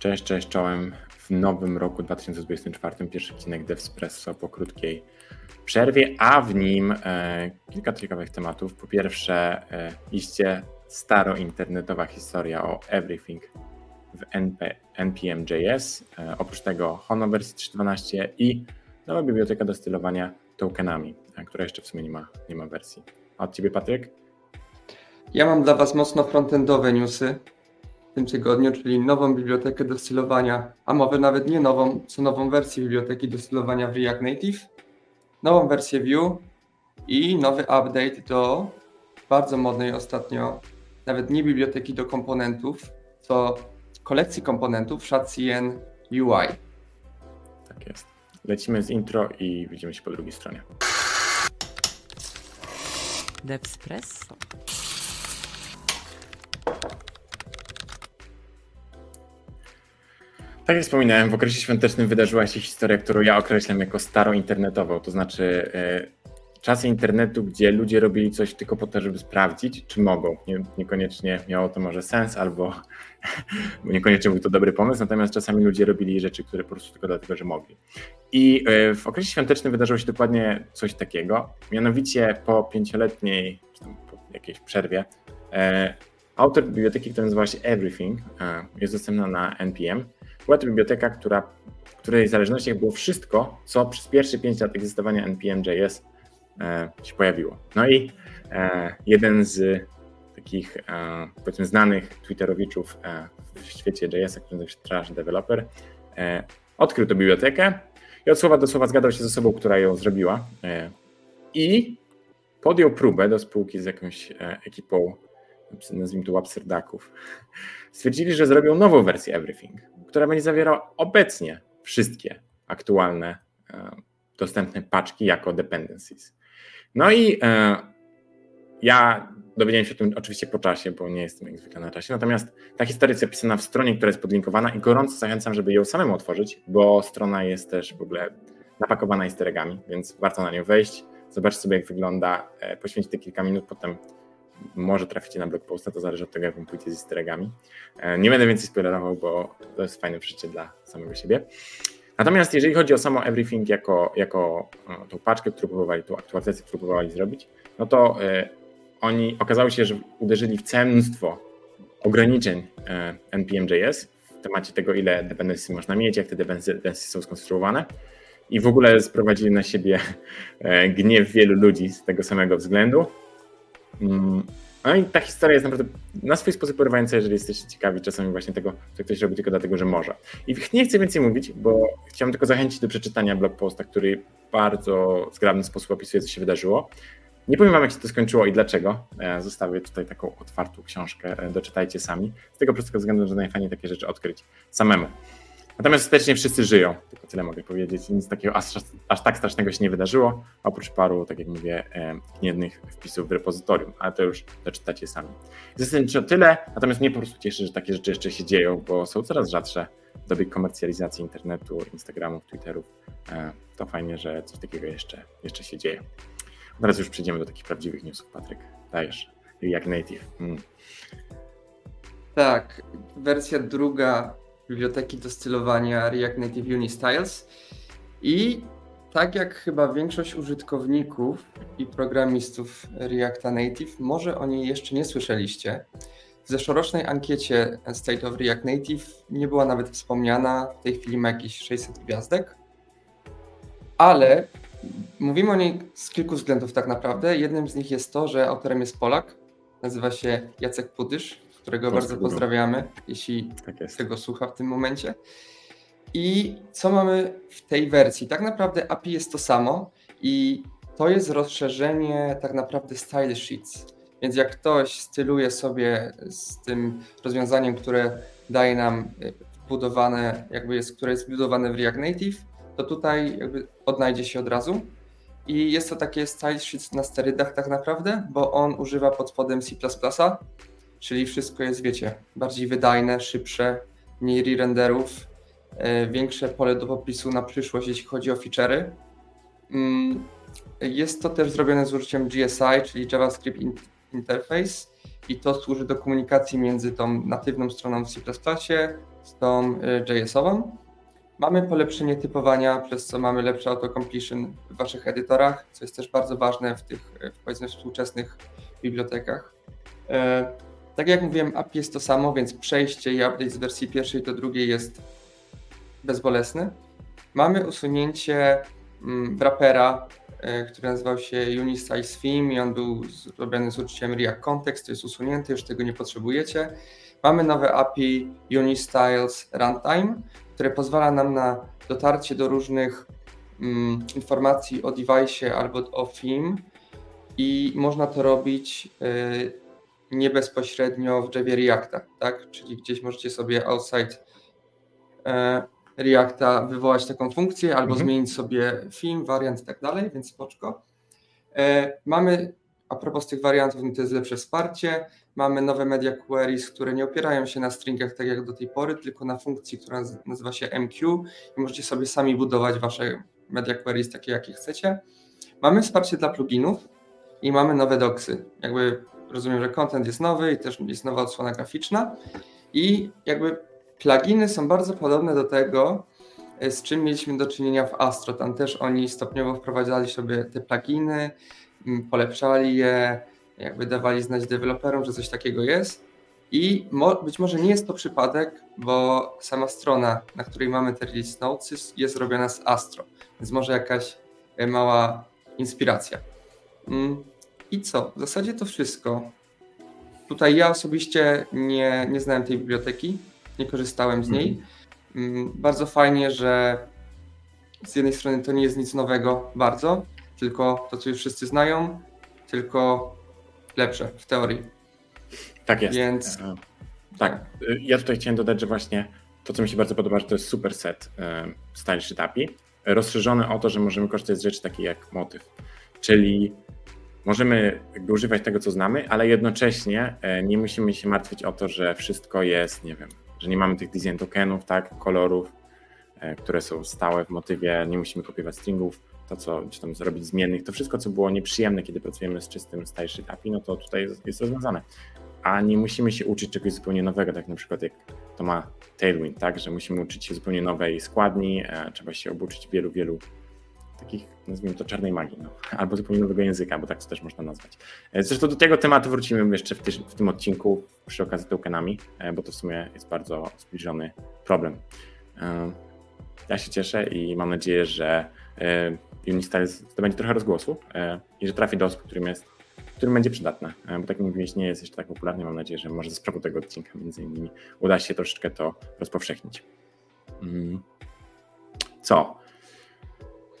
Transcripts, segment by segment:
Cześć, cześć, czołem. W nowym roku 2024 pierwszy odcinek DevSpresso po krótkiej przerwie, a w nim e, kilka ciekawych tematów. Po pierwsze, e, iście staro internetowa historia o everything w NP, npm.js. E, oprócz tego Honor wersji 3.12 i nowa biblioteka do stylowania tokenami, e, która jeszcze w sumie nie ma, nie ma wersji. A od Ciebie, Patryk? Ja mam dla Was mocno frontendowe newsy w tym tygodniu, czyli nową bibliotekę do stylowania, a może nawet nie nową, co nową wersję biblioteki do stylowania w React Native, nową wersję Vue i nowy update do bardzo modnej ostatnio, nawet nie biblioteki do komponentów, co kolekcji komponentów ShadCN UI. Tak jest. Lecimy z intro i widzimy się po drugiej stronie. Devspresso. Tak jak wspominałem, w okresie świątecznym wydarzyła się historia, którą ja określam jako staro-internetową, to znaczy y, czasy internetu, gdzie ludzie robili coś tylko po to, żeby sprawdzić, czy mogą. Nie, niekoniecznie miało to może sens, albo niekoniecznie był to dobry pomysł, natomiast czasami ludzie robili rzeczy, które po prostu tylko dlatego, że mogli. I y, w okresie świątecznym wydarzyło się dokładnie coś takiego, mianowicie po pięcioletniej, czy tam po jakiejś przerwie, y, autor biblioteki, która nazywa się Everything, jest dostępna na NPM, była to biblioteka, która, w której zależnościach było wszystko, co przez pierwsze 5 lat egzystowania NPM.js e, się pojawiło. No i e, jeden z takich e, powiedzmy znanych Twitterowiczów e, w świecie JS-a, który nazywa się Trash Developer, e, odkrył tę bibliotekę i od słowa do słowa zgadał się z osobą, która ją zrobiła e, i podjął próbę do spółki z jakąś ekipą nazwijmy to absurdaków, stwierdzili, że zrobią nową wersję Everything, która będzie zawierała obecnie wszystkie aktualne e, dostępne paczki jako dependencies. No i e, ja dowiedziałem się o tym oczywiście po czasie, bo nie jestem jak zwykle na czasie. Natomiast ta historia jest opisana w stronie, która jest podlinkowana i gorąco zachęcam, żeby ją samemu otworzyć, bo strona jest też w ogóle napakowana easter eggami, więc warto na nią wejść, zobaczyć sobie jak wygląda, e, poświęcić te kilka minut, potem może traficie na blog posta, to zależy od tego, jak wam pójdzie z easter. E, nie będę więcej spoilerował, bo to jest fajne przeżycie dla samego siebie. Natomiast jeżeli chodzi o samo Everything jako, jako e, tą paczkę, którą próbowali, tą aktualizację, którą próbowali zrobić, no to y, oni okazało się, że uderzyli w całe mnóstwo ograniczeń NPM.js w temacie tego, ile dependencji można mieć, jak te dependencje są skonstruowane i w ogóle sprowadzili na siebie gniew wielu ludzi z tego samego względu. Mm, no i ta historia jest naprawdę na swój sposób porywająca, jeżeli jesteście ciekawi czasami właśnie tego, co ktoś robi tylko dlatego, że może. I nie chcę więcej mówić, bo chciałem tylko zachęcić do przeczytania blog posta, który w bardzo zgrabny sposób opisuje, co się wydarzyło. Nie powiem wam, jak się to skończyło i dlaczego. E, zostawię tutaj taką otwartą książkę, e, doczytajcie sami. Z tego prostego względu, że najfajniej takie rzeczy odkryć samemu. Natomiast ostatecznie wszyscy żyją, tylko tyle mogę powiedzieć. Nic takiego aż, aż tak strasznego się nie wydarzyło, oprócz paru, tak jak mówię, gniewnych wpisów w repozytorium, ale to już doczytacie sami. Zasadniczo tyle, natomiast mnie po prostu cieszy, że takie rzeczy jeszcze się dzieją, bo są coraz rzadsze w dobie komercjalizacji internetu, Instagramów, Twitterów. E, to fajnie, że coś takiego jeszcze, jeszcze się dzieje. Teraz już przejdziemy do takich prawdziwych newsów, Patryk. Dajesz. Jak native. Mm. Tak, wersja druga biblioteki do stylowania React Native Unistyles i tak jak chyba większość użytkowników i programistów Reacta Native, może o niej jeszcze nie słyszeliście. W zeszłorocznej ankiecie State of React Native nie była nawet wspomniana, w tej chwili ma jakieś 600 gwiazdek, ale mówimy o niej z kilku względów tak naprawdę. Jednym z nich jest to, że autorem jest Polak, nazywa się Jacek Pudysz, którego bardzo pozdrawiamy, jeśli tak tego słucha w tym momencie. I co mamy w tej wersji? Tak naprawdę API jest to samo i to jest rozszerzenie tak naprawdę style sheets. Więc jak ktoś styluje sobie z tym rozwiązaniem, które daje nam wbudowane, jakby jest, które jest wbudowane w React Native, to tutaj jakby odnajdzie się od razu. I jest to takie style sheets na sterydach tak naprawdę, bo on używa pod spodem C++, czyli wszystko jest, wiecie, bardziej wydajne, szybsze, mniej re-renderów, e, większe pole do popisu na przyszłość, jeśli chodzi o feature'y. Mm, jest to też zrobione z użyciem GSI, czyli JavaScript interface i to służy do komunikacji między tą natywną stroną w C++ z tą y, JS-ową. Mamy polepszenie typowania, przez co mamy lepszy autocompletion w waszych edytorach, co jest też bardzo ważne w tych w powiedzmy współczesnych bibliotekach. Tak jak mówiłem, API jest to samo, więc przejście i update z wersji pierwszej do drugiej jest bezbolesny. Mamy usunięcie mm, wrapera, e, który nazywał się Unisize Theme i on był zrobiony z użyciem React Context, to jest usunięty, już tego nie potrzebujecie. Mamy nowe API Unistyles Runtime, które pozwala nam na dotarcie do różnych mm, informacji o device albo o theme i można to robić y, nie bezpośrednio w Javie Reacta, tak? Czyli gdzieś możecie sobie outside e, Reacta wywołać taką funkcję albo mhm. zmienić sobie film, wariant i tak dalej, więc spoczko. E, mamy, a propos tych wariantów, no to jest lepsze wsparcie. Mamy nowe media queries, które nie opierają się na stringach tak jak do tej pory, tylko na funkcji, która nazywa się MQ i możecie sobie sami budować wasze media queries takie, jakie chcecie. Mamy wsparcie dla pluginów i mamy nowe doksy. Jakby rozumiem, że content jest nowy i też jest nowa odsłona graficzna i jakby pluginy są bardzo podobne do tego, e, z czym mieliśmy do czynienia w Astro. Tam też oni stopniowo wprowadzali sobie te pluginy, polepszali je, jakby dawali znać deweloperom, że coś takiego jest. I mo być może nie jest to przypadek, bo sama strona, na której mamy te release notes, jest robiona z Astro, więc może jakaś e, mała inspiracja. Mm, I co? W zasadzie to wszystko. Tutaj ja osobiście nie, nie znałem tej biblioteki, nie korzystałem z niej. Mm. Bardzo fajnie, że z jednej strony to nie jest nic nowego bardzo, tylko to, co już wszyscy znają, tylko lepsze w teorii. Tak jest. Więc... E, tak. Ja tutaj chciałem dodać, że właśnie to, co mi się bardzo podoba, że to jest super set e, Style Sheet API, rozszerzony o to, że możemy korzystać z rzeczy takich jak motyw, czyli możemy używać tego, co znamy, ale jednocześnie e, nie musimy się martwić o to, że wszystko jest, nie wiem, że nie mamy tych design tokenów, tak, kolorów, e, które są stałe w motywie, nie musimy kopiować stringów, to co, czy tam zrobić zmiennych, to wszystko, co było nieprzyjemne, kiedy pracujemy z czystym style sheet API, no to tutaj jest, jest rozwiązane. A nie musimy się uczyć czegoś zupełnie nowego, tak na przykład jak to ma Tailwind, tak, że musimy uczyć się zupełnie nowej składni, e, trzeba się obuczyć wielu, wielu takich, nazwijmy to, czarnej magii, no. albo zupełnie nowego języka, bo tak to też można nazwać. E, zresztą do tego tematu wrócimy jeszcze w, w tym odcinku przy okazji tokenami, e, bo to w sumie jest bardzo zbliżony problem. E, ja się cieszę i mam nadzieję, że Unistyle zdobędzie trochę rozgłosu i że trafi do osób, którym jest którym będzie przydatne, bo tak mówiłeś, nie jest jeszcze tak popularny. Mam nadzieję, że może ze sprawą tego odcinka między innymi uda się troszeczkę to rozpowszechnić. Mm. Co?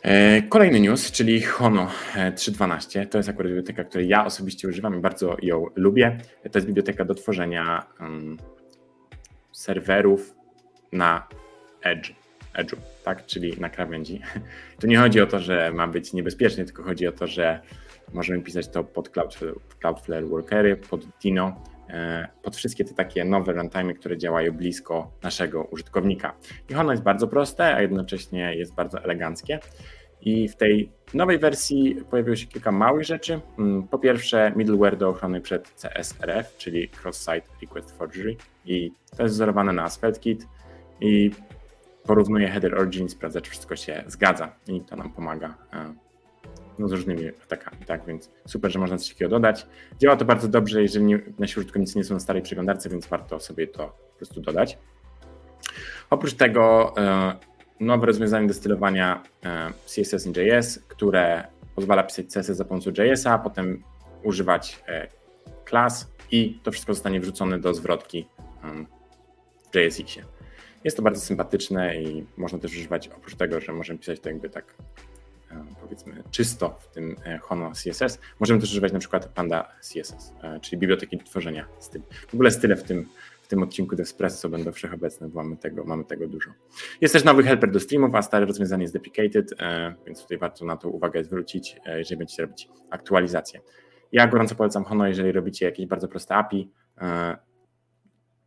E, kolejny news, czyli Hono 3.12. To jest akurat biblioteka, której ja osobiście używam i bardzo ją lubię. To jest biblioteka do tworzenia um, serwerów na Edge, Edge'u, tak? czyli na krawędzi. Tu nie chodzi o to, że ma być niebezpiecznie, tylko chodzi o to, że możemy pisać to pod Cloudflare, Workery, pod Dino, e, pod wszystkie te takie nowe runtime, które działają blisko naszego użytkownika. I ono jest bardzo proste, a jednocześnie jest bardzo eleganckie. I w tej nowej wersji pojawiło się kilka małych rzeczy. Mm, po pierwsze, middleware do ochrony przed CSRF, czyli Cross-Site Request Forgery. I to jest wzorowane na AsphaltKit i porównuje header origin, sprawdza, czy wszystko się zgadza. I to nam pomaga e, no, z różnymi atakami, tak? Więc super, że można coś takiego dodać. Działa to bardzo dobrze, jeżeli nie, nasi użytkownicy nie są na starej przeglądarce, więc warto sobie to po prostu dodać. Oprócz tego e, nowe rozwiązanie do stylowania e, CSS i JS, które pozwala pisać CSS za pomocą JS-a, potem używać e, klas i to wszystko zostanie wrzucone do zwrotki w JSX-ie. Jest to bardzo sympatyczne i można też używać, oprócz tego, że możemy pisać to jakby tak powiedzmy czysto w tym Hono CSS, możemy też używać na przykład Panda CSS, czyli biblioteki do tworzenia styli. W ogóle style w tym tym odcinku Despresso będą wszechobecne, bo mamy tego, mamy tego dużo. Jest też nowy helper do streamów, a stare rozwiązanie jest deprecated, e, więc tutaj warto na to uwagę zwrócić, e, jeżeli będziecie robić aktualizację. Ja gorąco polecam Hono, jeżeli robicie jakieś bardzo proste API. E,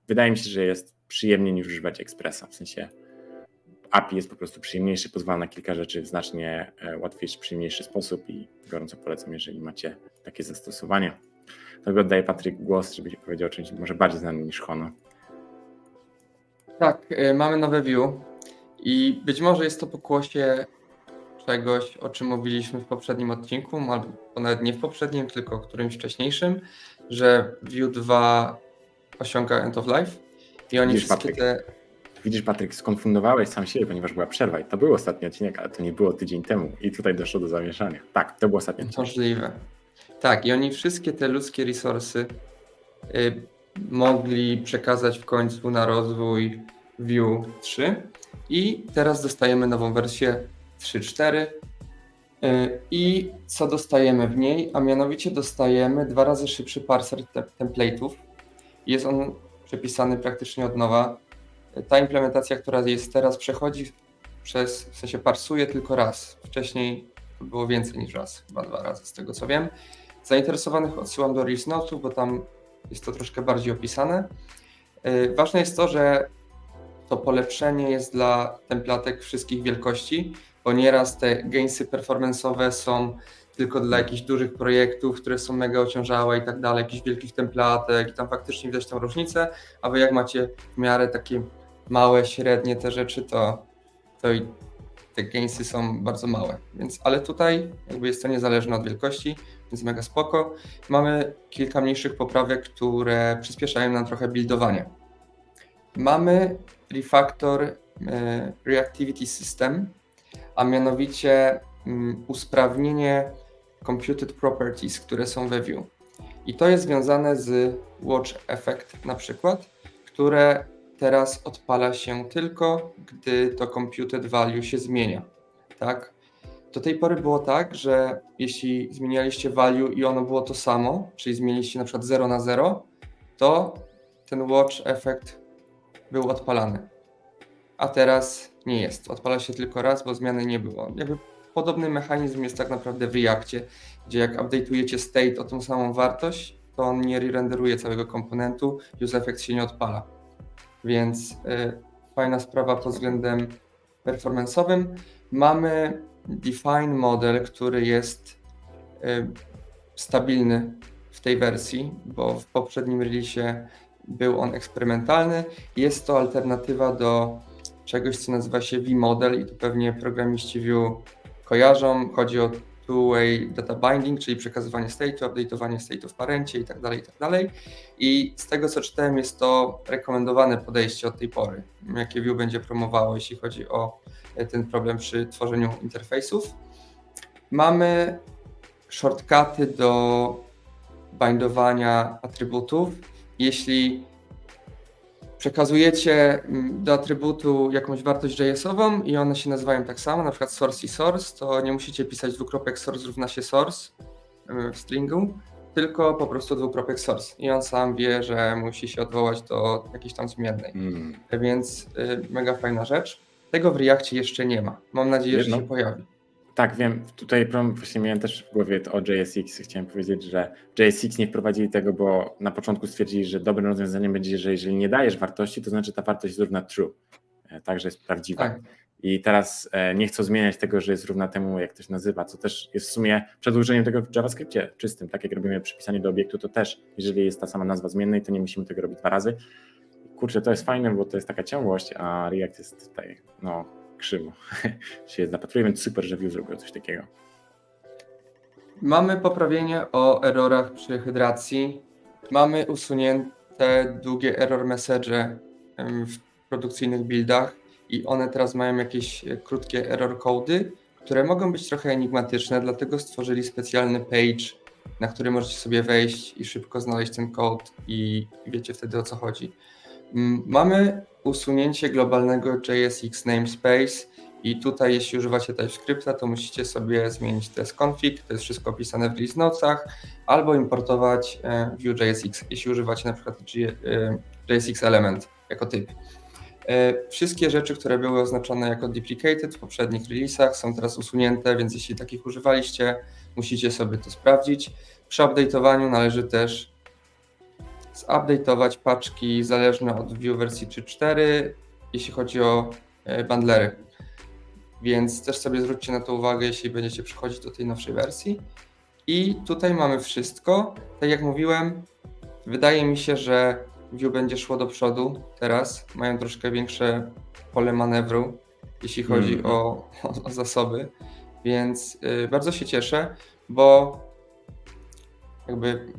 wydaje mi się, że jest przyjemniej niż używać Expressa, w sensie API jest po prostu przyjemniejszy, pozwala na kilka rzeczy w znacznie łatwiejszy, przyjemniejszy sposób i gorąco polecam, jeżeli macie takie zastosowanie. to oddaję Patryk głos, żebyś powiedział o czymś może bardziej znanym niż Hono. Tak, y, mamy nowe view i być może jest to pokłosie czegoś, o czym mówiliśmy w poprzednim odcinku, albo nawet nie w poprzednim, tylko którymś wcześniejszym, że View 2 osiąga end of life i oni Widzisz, wszystkie Patryk. te... Widzisz, Patryk, skonfundowałeś sam siebie, ponieważ była przerwa i to był ostatni odcinek, ale to nie było tydzień temu i tutaj doszło do zamieszania. Tak, to był ostatni odcinek. Możliwe. Tak, i oni wszystkie te ludzkie resursy y, mogli przekazać w końcu na rozwój View 3 i teraz dostajemy nową wersję 3.4 y, i co dostajemy w niej, a mianowicie dostajemy dwa razy szybszy parser te template'ów. Jest on przepisany praktycznie od nowa. Ta implementacja, która jest teraz, przechodzi przez, w sensie parsuje tylko raz. Wcześniej było więcej niż raz, chyba dwa razy z tego co wiem. Zainteresowanych odsyłam do Reels bo tam jest to troszkę bardziej opisane. Yy, Ważne jest to, że to polepszenie jest dla templatek wszystkich wielkości, bo nieraz te gainsy performance'owe są tylko dla jakichś dużych projektów, które są mega ociążałe i tak dalej, jakichś wielkich templatek i tam faktycznie widać tą różnicę, a wy jak macie w miarę takie małe, średnie te rzeczy, to, to te gainsy są bardzo małe. Więc, ale tutaj jakby jest to niezależne od wielkości, więc mega spoko. Mamy kilka mniejszych poprawek, które przyspieszają nam trochę buildowanie. Mamy refactor e, Reactivity System, a mianowicie mm, usprawnienie computed properties, które są we Vue. I to jest związane z Watch Effect na przykład, które teraz odpala się tylko, gdy to computed value się zmienia. Tak? Do tej pory było tak, że jeśli zmienialiście value i ono było to samo, czyli zmieniliście na przykład 0 na 0, to ten watch effect był odpalany. A teraz nie jest. Odpala się tylko raz, bo zmiany nie było. Jakby podobny mechanizm jest tak naprawdę w Reactie, gdzie jak update'ujecie state o tą samą wartość, to on nie renderuje całego komponentu, use effect się nie odpala. Więc y, fajna sprawa pod względem performance'owym. Mamy define model, który jest y, stabilny w tej wersji, bo w poprzednim releasie był on eksperymentalny. Jest to alternatywa do czegoś, co nazywa się V-model i tu pewnie programiści Vue kojarzą. Chodzi o two-way data binding, czyli przekazywanie state'u, update'owanie state'u w parencie i tak dalej, i tak. I z tego, co czytałem, jest to rekomendowane podejście od tej pory, jakie Vue będzie promowało, jeśli chodzi o ten problem przy tworzeniu interfejsów. Mamy shortcuty do bindowania atrybutów. Jeśli przekazujecie mm, do atrybutu jakąś wartość JS-ową i one się nazywają tak samo, na przykład source i source, to nie musicie pisać dwukropek source równa się source w stringu, tylko po prostu dwukropek source i on sam wie, że musi się odwołać do jakiejś tam zmiennej. Mm. Więc y, mega fajna rzecz. Tego w Reakcie jeszcze nie ma. Mam nadzieję, że Jedno? się pojawi. Tak, wiem. Tutaj problem właśnie miałem też w głowie o JSX. Chciałem powiedzieć, że JSX nie wprowadzili tego, bo na początku stwierdzili, że dobrym rozwiązaniem będzie, że jeżeli nie dajesz wartości, to znaczy ta wartość jest równa true. E, Także jest prawdziwa. Tak. I teraz e, nie chcą zmieniać tego, że jest równa temu, jak to się nazywa, co też jest w sumie przedłużeniem tego w JavaScriptie czystym. Tak jak robimy przypisanie do obiektu, to też, jeżeli jest ta sama nazwa zmiennej, to nie musimy tego robić dwa razy. Kurczę, to jest fajne, bo to jest taka ciągłość, a React jest tutaj, no, krzywo się zapatruje, więc super, że Vue zrobił coś takiego. Mamy poprawienie o errorach przy hydracji. Mamy usunięte długie error message w produkcyjnych buildach i one teraz mają jakieś e, krótkie error cody, które mogą być trochę enigmatyczne, dlatego stworzyli specjalny page, na który możecie sobie wejść i szybko znaleźć ten code i wiecie wtedy o co chodzi. Mm, Mamy usunięcie globalnego JSX namespace i tutaj jeśli używacie TypeScripta, to musicie sobie zmienić config, to jest wszystko opisane w release albo importować e, Vue.jsx, jeśli używacie na przykład e, JSX element jako typ. E, Wszystkie rzeczy, które były oznaczone jako deprecated w poprzednich releasach są teraz usunięte, więc jeśli takich używaliście, musicie sobie to sprawdzić. Przy update'owaniu należy też zupdate'ować paczki zależne od Vue wersji 3.4, jeśli chodzi o e, bundlery. Więc też sobie zwróćcie na to uwagę, jeśli będziecie przychodzić do tej nowszej wersji. I tutaj mamy wszystko. Tak jak mówiłem, wydaje mi się, że Vue będzie szło do przodu teraz. Mają troszkę większe pole manewru, jeśli chodzi o, o, o zasoby. Więc y, bardzo się cieszę, bo jakby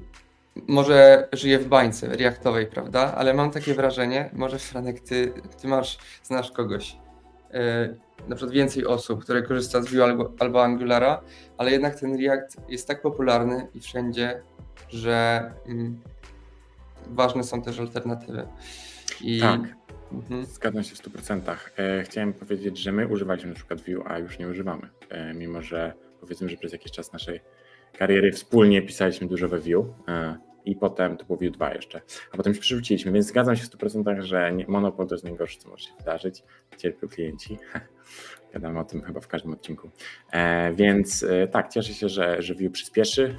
może żyję w bańce reaktowej, prawda? Ale mam takie wrażenie, może Franek, ty, ty masz, znasz kogoś, yy, na przykład więcej osób, które korzysta z Vue albo, albo Angulara, ale jednak ten React jest tak popularny i wszędzie, że mm, ważne są też alternatywy. I, Tak. Mhm. Zgadzam się w 100%. E, Chciałem powiedzieć, że my używaliśmy na przykład Vue, a już nie używamy. E, Mimo, że powiedzmy, że przez jakiś czas naszej kariery wspólnie pisaliśmy dużo we Vue e, i potem to było Vue 2 jeszcze, a potem się przerzuciliśmy, więc zgadzam się w 100%, że monopol to jest najgorsze, co może się wydarzyć. Cierpią klienci. Gadamy o tym chyba w każdym odcinku. E, Więc e, tak, cieszę się, że, że Vue przyspieszy.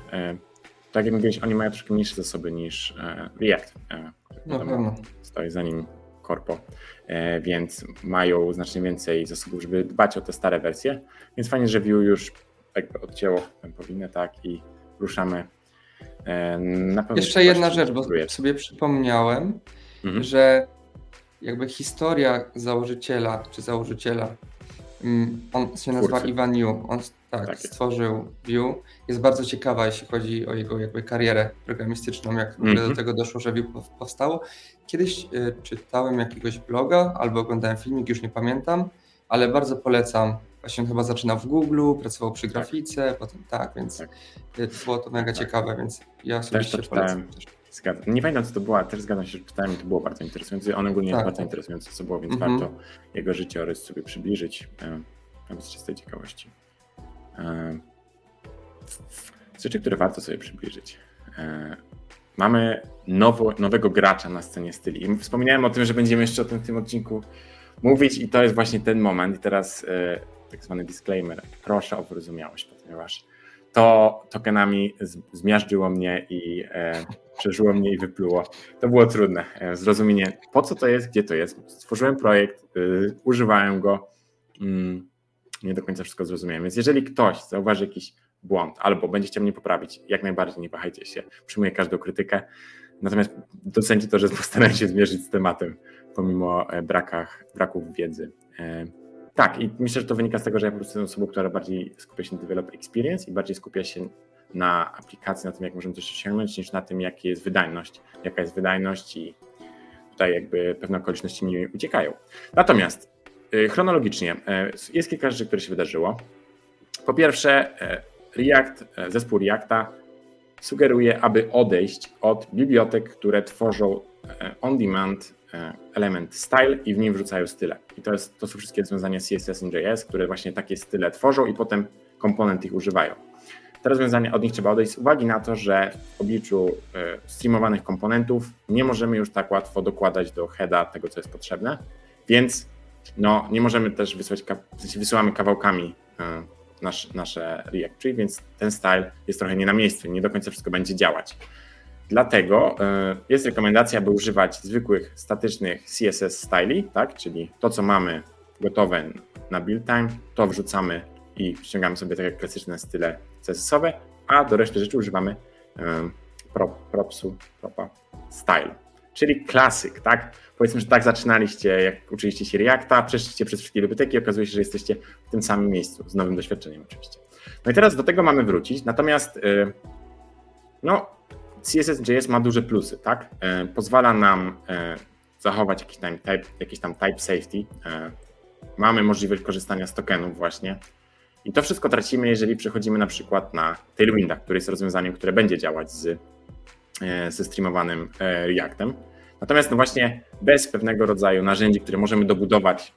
Tak jak mówiłeś, oni mają troszkę mniejsze zasoby niż React. e, tam pewno. stoi za nim korpo, więc mają znacznie więcej zasobów, żeby dbać o te stare wersje. Więc fajnie, że Vue już jakby odcięło powinny, tak, i ruszamy. e, Na pewno Jeszcze jedna rzecz, bo sobie przypomniałem, Mhm. że jakby historia założyciela czy założyciela, mm, on się nazywa Twórcy. Ivan Yu, on tak, Tak stworzył Vue, jest bardzo ciekawa, jeśli chodzi o jego jakby karierę programistyczną, jak Mhm. do tego doszło, że Vue pow- powstało. Kiedyś y, czytałem jakiegoś bloga albo oglądałem filmik, już nie pamiętam, ale bardzo polecam. Właśnie on chyba zaczynał w Google, pracował przy grafice, potem tak, więc Tak. y, było to mega Tak. ciekawe, więc ja osobiście to polecam. czytałem. Zgadzam. Nie pamiętam, co to była, też zgadzam się, że czytałem i to było bardzo interesujące. On ogólnie jest Tak. bardzo interesujący, co było, więc Mhm. warto jego życiorys sobie przybliżyć, e, nawet z czystej ciekawości. E, Rzeczy, które warto sobie przybliżyć. E, Mamy nowo, nowego gracza na scenie styli. I Wspominałem o tym, że będziemy jeszcze o tym w tym odcinku mówić i to jest właśnie ten moment. I teraz e, tak zwany disclaimer. Proszę o wyrozumiałość, ponieważ to tokenami zmiażdżyło mnie i e, przeżyło mnie i wypluło. To było trudne. E, zrozumienie, po co to jest, gdzie to jest. Stworzyłem projekt, y, używałem go, mm, nie do końca wszystko zrozumiałem. Więc jeżeli ktoś zauważy jakiś błąd albo będzie chciał mnie poprawić, jak najbardziej nie wahajcie się. Przyjmuję każdą krytykę. Natomiast docencie to, że postaram się zmierzyć z tematem, pomimo e, brakach, braków wiedzy. E, Tak, i myślę, że to wynika z tego, że ja po prostu jestem osobą, która bardziej skupia się na developer experience i bardziej skupia się na aplikacji, na tym, jak możemy coś osiągnąć, niż na tym, jaka jest wydajność, jaka jest wydajność i tutaj jakby pewne okoliczności mi uciekają. Natomiast y, chronologicznie y, jest kilka rzeczy, które się wydarzyło. Po pierwsze, y, React, zespół Reacta sugeruje, aby odejść od bibliotek, które tworzą on-demand e, element style i w nim wrzucają style. I to, jest, to są wszystkie rozwiązania CSS i JS, które właśnie takie style tworzą i potem komponent ich używają. Te rozwiązania od nich trzeba odejść z uwagi na to, że w obliczu e, streamowanych komponentów nie możemy już tak łatwo dokładać do heada tego, co jest potrzebne, więc no, nie możemy też wysłać, w sensie wysyłamy kawałkami e, nasz, nasze React więc ten style jest trochę nie na miejscu, nie do końca wszystko będzie działać. Dlatego y, jest rekomendacja, aby używać zwykłych, statycznych CSS styli, tak? czyli to, co mamy gotowe na build time, to wrzucamy i ściągamy sobie takie klasyczne style CSS-owe, a do reszty rzeczy używamy y, prop, propsu, propa style, czyli klasyk, tak? Powiedzmy, że tak zaczynaliście, jak uczyliście się Reacta, przeszliście przez wszystkie biblioteki i okazuje się, że jesteście w tym samym miejscu, z nowym doświadczeniem oczywiście. No i teraz do tego mamy wrócić, natomiast y, no, CSS.js ma duże plusy, tak? E, Pozwala nam e, zachować jakiś tam type, jakiś tam type safety. E, Mamy możliwość korzystania z tokenów właśnie. I to wszystko tracimy, jeżeli przechodzimy na przykład na Tailwinda, który jest rozwiązaniem, które będzie działać z, ze streamowanym Reactem. Natomiast no właśnie bez pewnego rodzaju narzędzi, które możemy dobudować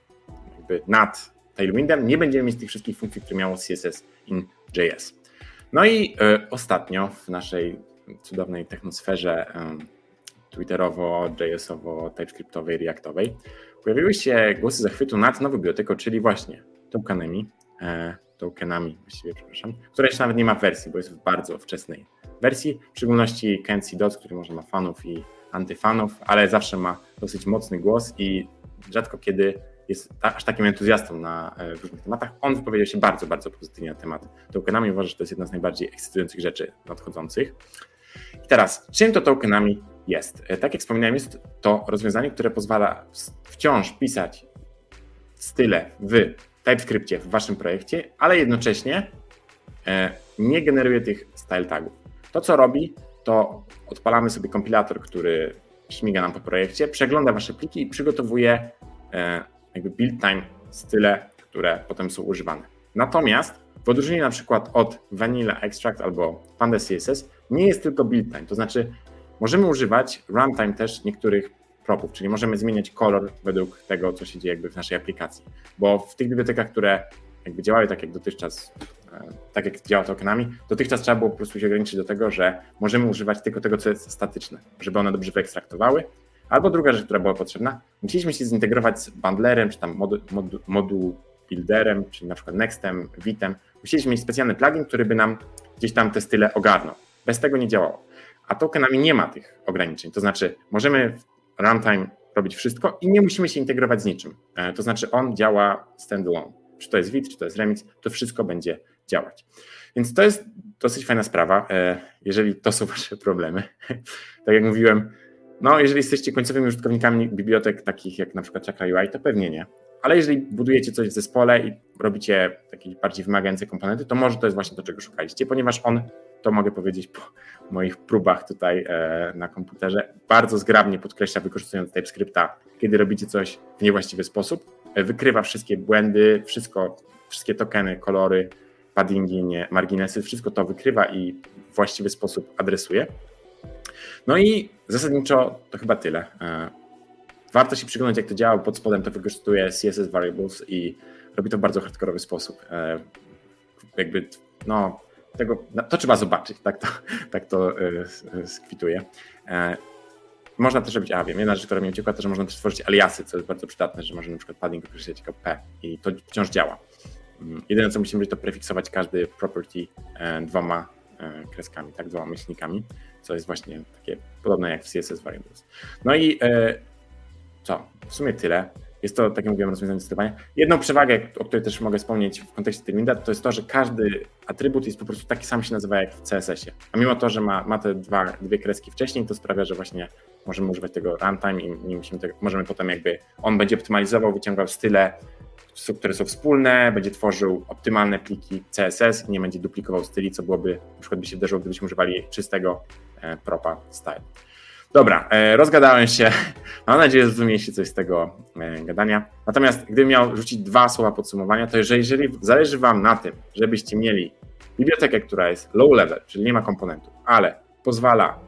nad Tailwindem, nie będziemy mieć tych wszystkich funkcji, które miało CSS in JS. No i ostatnio w naszej cudownej technosferze twitterowo, JS-owo, TypeScriptowej, Reactowej pojawiły się głosy zachwytu nad nową biblioteką, czyli właśnie tokenami, e, tokenami właściwie, przepraszam, która jeszcze nawet nie ma wersji, bo jest w bardzo wczesnej wersji, w szczególności Kenzie Dots, który może ma fanów i antyfanów, ale zawsze ma dosyć mocny głos i rzadko kiedy jest aż takim entuzjastą na e, różnych tematach. On wypowiedział się bardzo, bardzo pozytywnie na temat tokenami. Uważa, że to jest jedna z najbardziej ekscytujących rzeczy nadchodzących. I teraz, czym to tokenami jest? E, tak jak wspominałem, jest to rozwiązanie, które pozwala wciąż pisać style w TypeScriptie w waszym projekcie, ale jednocześnie e, nie generuje tych style tagów. To, co robi, to odpalamy sobie kompilator, który śmiga nam po projekcie, przegląda wasze pliki i przygotowuje e, jakby build time style, które potem są używane. Natomiast w odróżnieniu na przykład od Vanilla Extract albo Panda CSS nie jest tylko build time, to znaczy możemy używać runtime też niektórych propów, czyli możemy zmieniać kolor według tego, co się dzieje jakby w naszej aplikacji, bo w tych bibliotekach, które jakby działały tak jak dotychczas, e, tak jak działa tokenami, dotychczas trzeba było po prostu się ograniczyć do tego, że możemy używać tylko tego, co jest statyczne, żeby one dobrze wyekstraktowały. Albo druga rzecz, która była potrzebna, musieliśmy się zintegrować z bundlerem, czy tam modu, modu, moduł builderem, czyli na przykład Nextem, Vitem. Musieliśmy mieć specjalny plugin, który by nam gdzieś tam te style ogarnął. Bez tego nie działało. A tokenami nie ma tych ograniczeń. To znaczy, możemy w runtime robić wszystko i nie musimy się integrować z niczym. E, to znaczy, on działa standalone czy to jest Vit, czy to jest Remix, to wszystko będzie działać. Więc to jest dosyć fajna sprawa, e, jeżeli to są Wasze problemy. Tak jak mówiłem, no jeżeli jesteście końcowymi użytkownikami bibliotek takich jak na przykład Chakra UI, to pewnie nie. Ale jeżeli budujecie coś w zespole i robicie takie bardziej wymagające komponenty, to może to jest właśnie to, czego szukaliście, ponieważ on, to mogę powiedzieć po moich próbach tutaj e, na komputerze, bardzo zgrabnie podkreśla, wykorzystując TypeScripta, kiedy robicie coś w niewłaściwy sposób, wykrywa wszystkie błędy, wszystko, wszystkie tokeny, kolory, paddingi, nie, marginesy, wszystko to wykrywa i w właściwy sposób adresuje. No i zasadniczo to chyba tyle. E, warto się przyglądać, jak to działa. Pod spodem to wykorzystuje CSS Variables i robi to w bardzo hardkorowy sposób. E, jakby, no, tego, to trzeba zobaczyć, tak to, tak to e, skwituje. Można też robić, a wiem, jedna rzecz, która mi uciekła, to że można też tworzyć aliasy, co jest bardzo przydatne, że można na przykład padding określać jako P i to wciąż działa. Mm, jedyne, co musimy robić, to prefiksować każdy property e, dwoma e, kreskami, tak, dwoma myślnikami, co jest właśnie takie podobne jak w CSS Variables. No i e, co? W sumie tyle. Jest to, tak jak mówiłem, rozwiązanie sterowania. Jedną przewagę, o której też mogę wspomnieć w kontekście Tailwinda, to jest to, że każdy atrybut jest po prostu taki sam się nazywa jak w CSS-ie. A mimo to, że ma, ma te dwa, dwie kreski wcześniej, to sprawia, że właśnie możemy używać tego runtime i nie musimy tego, możemy potem jakby, on będzie optymalizował, wyciągał style, które są wspólne, będzie tworzył optymalne pliki CSS i nie będzie duplikował styli, co byłoby, na przykład by się wydarzyło, gdybyśmy używali czystego e, propa style. Dobra, e, rozgadałem się. Mam nadzieję, że zrozumieliście coś z tego e, gadania. Natomiast gdybym miał rzucić dwa słowa podsumowania, to jeżeli, jeżeli zależy Wam na tym, żebyście mieli bibliotekę, która jest low level, czyli nie ma komponentów, ale pozwala,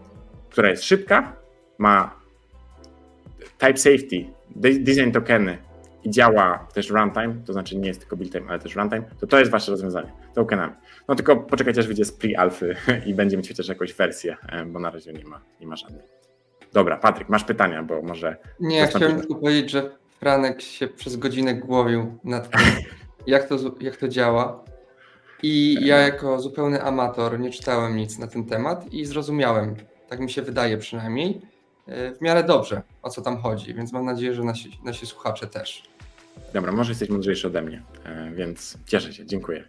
która jest szybka, ma type safety, design tokeny i działa też runtime, to znaczy nie jest tylko build time, ale też runtime, to to jest Wasze rozwiązanie tokenami. No tylko poczekajcie, aż wyjdzie z pre-alfy i będzie mieć chociaż jakąś wersję, e, bo na razie nie ma, nie ma żadnej. Dobra, Patryk, masz pytania, bo może. Nie, chciałem tylko powiedzieć, że Franek się przez godzinę głowił nad tym, jak to, jak to działa. I ja jako zupełny amator nie czytałem nic na ten temat i zrozumiałem, tak mi się wydaje przynajmniej, e, w miarę dobrze, o co tam chodzi, więc mam nadzieję, że nasi, nasi słuchacze też. Dobra, może jesteś mądrzejszy ode mnie, e, więc cieszę się, dziękuję.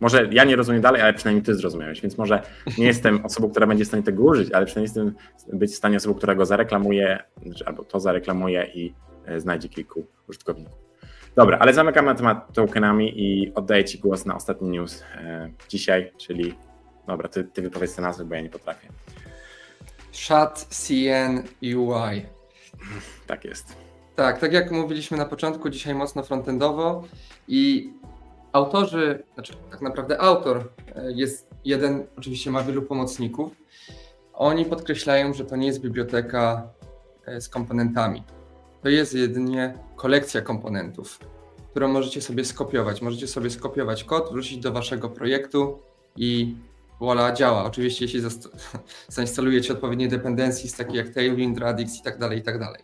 Może ja nie rozumiem dalej, ale przynajmniej ty zrozumiałeś, więc może nie jestem osobą, która będzie w stanie tego użyć, ale przynajmniej jestem być w stanie osobą, która go zareklamuje, albo to zareklamuje i e, znajdzie kilku użytkowników. Dobra, ale zamykamy temat tokenami i oddaję Ci głos na ostatni news e, dzisiaj, czyli dobra, ty, ty wypowiedz te nazwy, bo ja nie potrafię. Chat CN UI. Tak jest. Tak, tak jak mówiliśmy na początku, dzisiaj mocno frontendowo i autorzy, znaczy tak naprawdę autor e, jest jeden, oczywiście ma wielu pomocników. Oni podkreślają, że to nie jest biblioteka e, z komponentami. To jest jedynie kolekcja komponentów, którą możecie sobie skopiować. Możecie sobie skopiować kod, wrzucić do waszego projektu i voila, działa. Oczywiście, jeśli zainstalujecie odpowiednie dependencje, takie jak Tailwind, Radix i tak dalej, i tak dalej.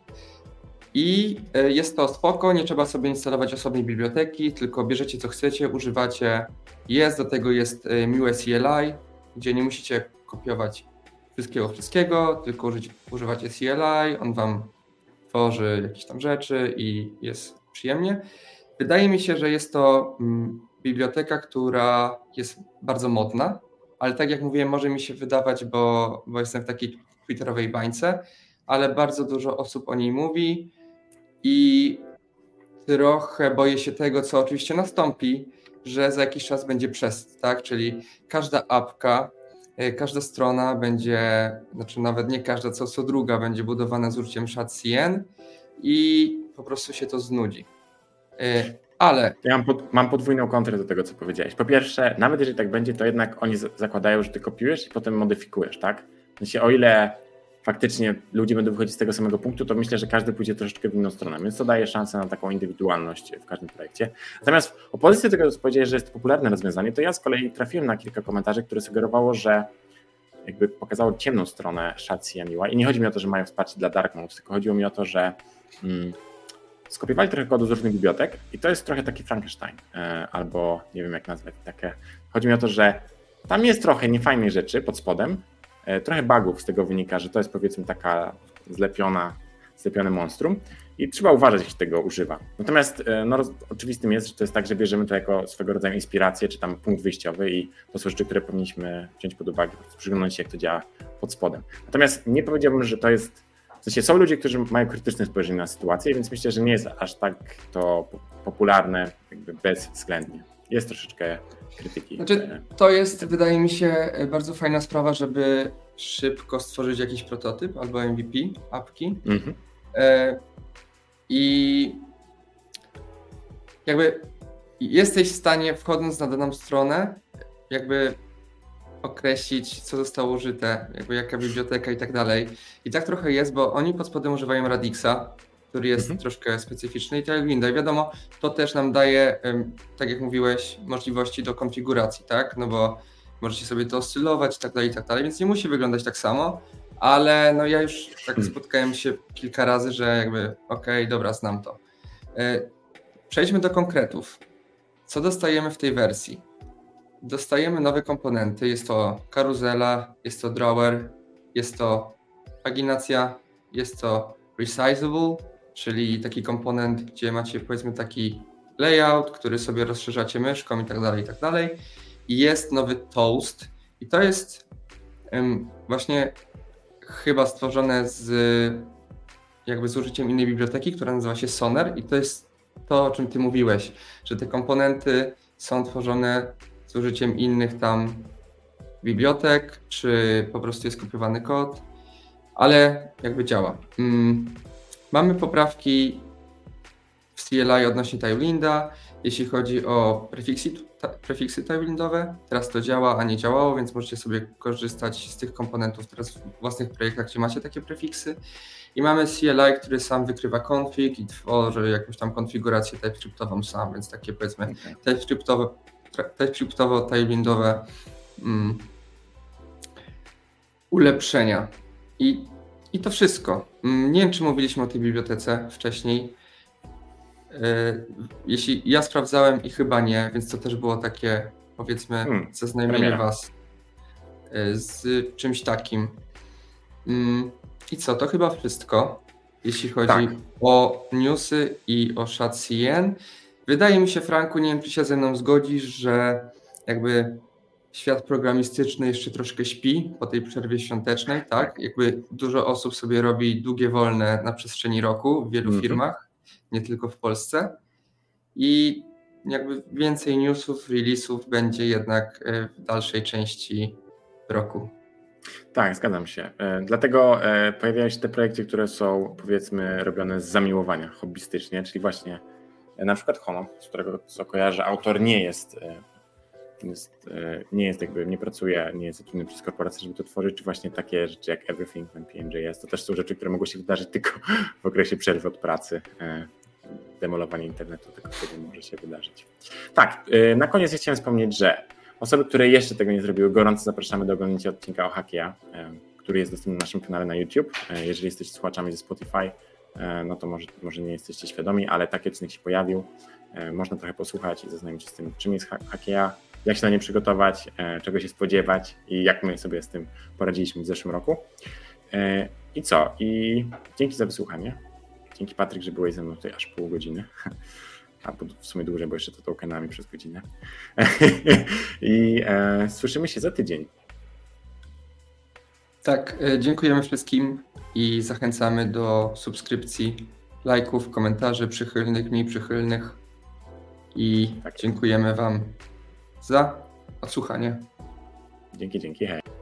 I e, jest to spoko, nie trzeba sobie instalować osobnej biblioteki, tylko bierzecie co chcecie, używacie. Jest, do tego jest e, miłe CLI, gdzie nie musicie kopiować wszystkiego, wszystkiego, tylko użyć, używacie CLI, on wam tworzy jakieś tam rzeczy i jest przyjemnie. Wydaje mi się, że jest to mm, biblioteka, która jest bardzo modna, ale tak jak mówiłem, może mi się wydawać, bo, bo jestem w takiej twitterowej bańce, ale bardzo dużo osób o niej mówi i trochę boję się tego, co oczywiście nastąpi, że za jakiś czas będzie przez, tak? Czyli każda apka, e, każda strona będzie, znaczy nawet nie każda, co, co druga będzie budowana z użyciem SHA-CN i po prostu się to znudzi. E, ale. Ja mam, pod, mam, podwójną kontrę do tego, co powiedziałeś. Po pierwsze, nawet jeżeli tak będzie, to jednak oni zakładają, że ty kopiujesz i potem modyfikujesz, tak? W sensie, o ile faktycznie ludzie będą wychodzić z tego samego punktu, to myślę, że każdy pójdzie troszeczkę w inną stronę, więc to daje szansę na taką indywidualność w każdym projekcie. Natomiast do tego, co powiedziałeś, że jest popularne rozwiązanie, to ja z kolei trafiłem na kilka komentarzy, które sugerowało, że jakby pokazało ciemną stronę Shatsi UI i nie chodzi mi o to, że mają wsparcie dla dark modes, tylko chodziło mi o to, że mm, skopiowali trochę kodu z różnych bibliotek i to jest trochę taki Frankenstein, e, albo nie wiem jak nazwać takie. Chodzi mi o to, że tam jest trochę niefajnej rzeczy pod spodem, trochę bugów z tego wynika, że to jest powiedzmy taka zlepiona, zlepione monstrum i trzeba uważać, jeśli tego używa. Natomiast e, no, oczywistym jest, że to jest tak, że bierzemy to jako swego rodzaju inspirację, czy tam punkt wyjściowy i to są rzeczy, które powinniśmy wziąć pod uwagę, przyglądać się, jak to działa pod spodem. Natomiast nie powiedziałbym, że to jest w sensie są ludzie, którzy mają krytyczne spojrzenie na sytuację, więc myślę, że nie jest aż tak to popularne jakby bezwzględnie. Jest troszeczkę krytyki. Znaczy, to jest, wydaje mi się, bardzo fajna sprawa, żeby szybko stworzyć jakiś prototyp albo MVP apki. Mhm. E, I jakby jesteś w stanie, wchodząc na daną stronę, jakby określić, co zostało użyte, jakby jaka biblioteka i tak dalej. I tak trochę jest, bo oni pod spodem używają Radixa, który jest mhm. troszkę specyficzny i Tailwinda. I wiadomo, to też nam daje, tak jak mówiłeś, możliwości do konfiguracji, tak? No bo możecie sobie to oscylować i tak dalej, i tak dalej, więc nie musi wyglądać tak samo, ale no ja już tak hmm. spotkałem się kilka razy, że jakby okej, okay, dobra, znam to. E, przejdźmy do konkretów. Co dostajemy w tej wersji? dostajemy nowe komponenty. Jest to karuzela, jest to drawer, jest to paginacja, jest to resizable, czyli taki komponent, gdzie macie powiedzmy taki layout, który sobie rozszerzacie myszką i tak dalej, i tak dalej. I jest nowy toast i to jest właśnie chyba stworzone z jakby z użyciem innej biblioteki, która nazywa się Sonar i to jest to, o czym ty mówiłeś, że te komponenty są tworzone z użyciem innych tam bibliotek, czy po prostu jest kopiowany kod, ale jakby działa. Mm, mamy poprawki w CLI odnośnie Tailwinda, jeśli chodzi o prefiksy, prefiksy Tailwindowe. Teraz to działa, a nie działało, więc możecie sobie korzystać z tych komponentów teraz w własnych projektach, gdzie macie takie prefiksy. I mamy CLI, który sam wykrywa config i tworzy jakąś tam konfigurację TypeScriptową sam, więc takie powiedzmy okay. TypeScriptowe TypeScriptowo-tailwindowe mm, ulepszenia. I, I to wszystko. Mm, nie wiem, czy mówiliśmy o tej bibliotece wcześniej. E, jeśli ja sprawdzałem i chyba nie, więc to też było takie, powiedzmy, hmm, zaznajomienie Was e, z czymś takim. Mm, I co, to chyba wszystko, jeśli chodzi tak. o newsy i o ShadCN. Wydaje mi się, Franku, nie wiem, czy się ze mną zgodzisz, że jakby świat programistyczny jeszcze troszkę śpi po tej przerwie świątecznej, tak? Jakby dużo osób sobie robi długie wolne na przestrzeni roku w wielu mm -hmm. firmach, nie tylko w Polsce. I jakby więcej newsów, release'ów będzie jednak e, w dalszej części roku. Tak, zgadzam się. E, dlatego e, pojawiają się te projekty, które są powiedzmy robione z zamiłowania hobbystycznie, czyli właśnie na przykład Hono, z którego co kojarzę, autor nie jest, jest, e, nie jest jakby, nie pracuje, nie jest zatrudniony przez korporację, żeby to tworzyć, czy właśnie takie rzeczy jak Everything PNJS, to też są rzeczy, które mogą się wydarzyć tylko w okresie przerwy od pracy. E, demolowanie internetu tylko wtedy może się wydarzyć. Tak, na koniec chciałem wspomnieć, że osoby, które jeszcze tego nie zrobiły, gorąco zapraszamy do oglądania odcinka o Hakia, który jest dostępny na naszym kanale na YouTube. Jeżeli jesteście słuchaczami ze Spotify, E, no to może, może nie jesteście świadomi, ale taki odcinek się pojawił. E, można trochę posłuchać i zaznajomić się z tym, czym jest Hakia, jak się na nie przygotować, e, czego się spodziewać i jak my sobie z tym poradziliśmy w zeszłym roku. I co? I dzięki za wysłuchanie. Dzięki Patryk, że byłeś ze mną tutaj aż pół godziny. A w sumie dłużej, bo jeszcze to tokenami przez godzinę. I e, słyszymy się za tydzień. Tak, e, dziękujemy wszystkim i zachęcamy do subskrypcji, lajków, komentarzy przychylnych, mniej przychylnych. I Tak. dziękujemy Wam za odsłuchanie. Dzięki, dzięki. Hej.